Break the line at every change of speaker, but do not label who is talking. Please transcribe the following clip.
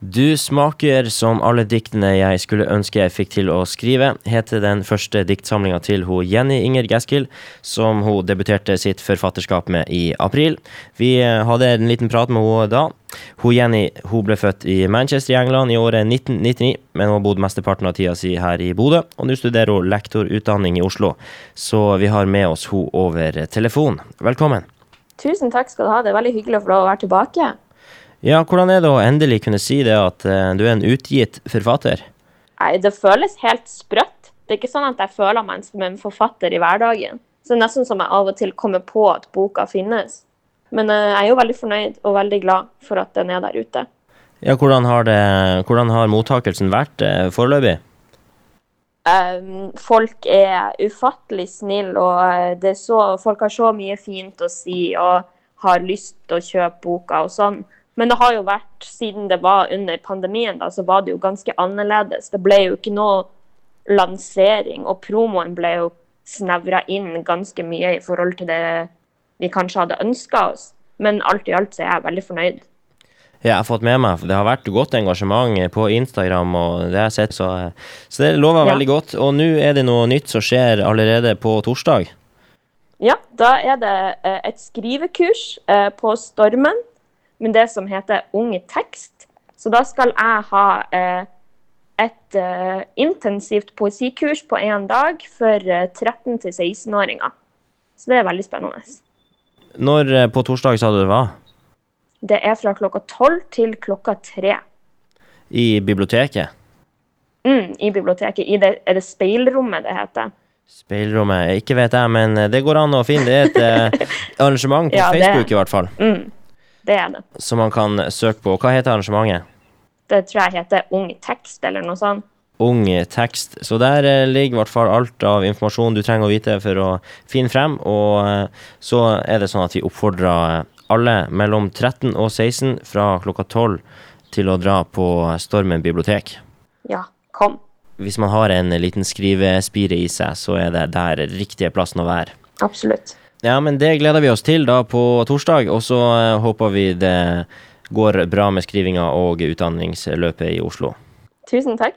Du smaker som alle diktene jeg skulle ønske jeg fikk til å skrive, heter den første diktsamlinga til ho Jenny Inger Gaskild, som hun debuterte sitt forfatterskap med i april. Vi hadde en liten prat med henne da. Hun Jenny hun ble født i Manchester i England i året 1999, men hun har bodd mesteparten av tida si her i Bodø, og nå studerer hun lektorutdanning i Oslo. Så vi har med oss hun over telefon. Velkommen.
Tusen takk skal du ha. Det er veldig hyggelig å få lov å være tilbake.
Ja, hvordan er det å endelig kunne si det at uh, du er en utgitt forfatter?
Nei, det føles helt sprøtt. Det er ikke sånn at jeg føler meg som en forfatter i hverdagen. Så det er nesten som jeg av og til kommer på at boka finnes. Men uh, jeg er jo veldig fornøyd og veldig glad for at den er der ute.
Ja, hvordan har, det, hvordan har mottakelsen vært uh, foreløpig?
Um, folk er ufattelig snille, og så, folk har så mye fint å si og har lyst til å kjøpe boka og sånn. Men det har jo vært, siden det var under pandemien, da, så var det jo ganske annerledes. Det ble jo ikke noe lansering, og promoen ble jo snevra inn ganske mye i forhold til det vi kanskje hadde ønska oss. Men alt i alt så er jeg veldig fornøyd.
Ja, jeg har fått med meg, det har vært godt engasjement på Instagram, og det har jeg sett, så, så det lover ja. veldig godt. Og nå er det noe nytt som skjer allerede på torsdag?
Ja, da er det eh, et skrivekurs eh, på Stormen men det som heter Ung tekst. Så da skal jeg ha eh, et eh, intensivt poesikurs på én dag for eh, 13- 16-åringer. Så det er veldig spennende.
Når eh, på torsdag sa du det var?
Det er fra klokka tolv til klokka tre.
I biblioteket?
Mm, I biblioteket. I det, er det speilrommet det heter?
Speilrommet? Ikke vet jeg, men det går an å finne. Det er et eh, arrangement på ja, Facebook det, i hvert fall.
Mm. Det er det.
Som man kan søke på. Hva heter arrangementet?
Det tror jeg heter Ung tekst, eller noe sånt.
Ung tekst. Så der eh, ligger i hvert fall alt av informasjon du trenger å vite for å finne frem. Og eh, så er det sånn at vi oppfordrer eh, alle mellom 13 og 16 fra klokka 12 til å dra på Stormen bibliotek.
Ja, kom.
Hvis man har en liten skrivespire i seg, så er det der riktige plassen å være.
Absolutt.
Ja, men det gleder vi oss til da på torsdag, og så uh, håper vi det går bra med skrivinga og utdanningsløpet i Oslo.
Tusen takk.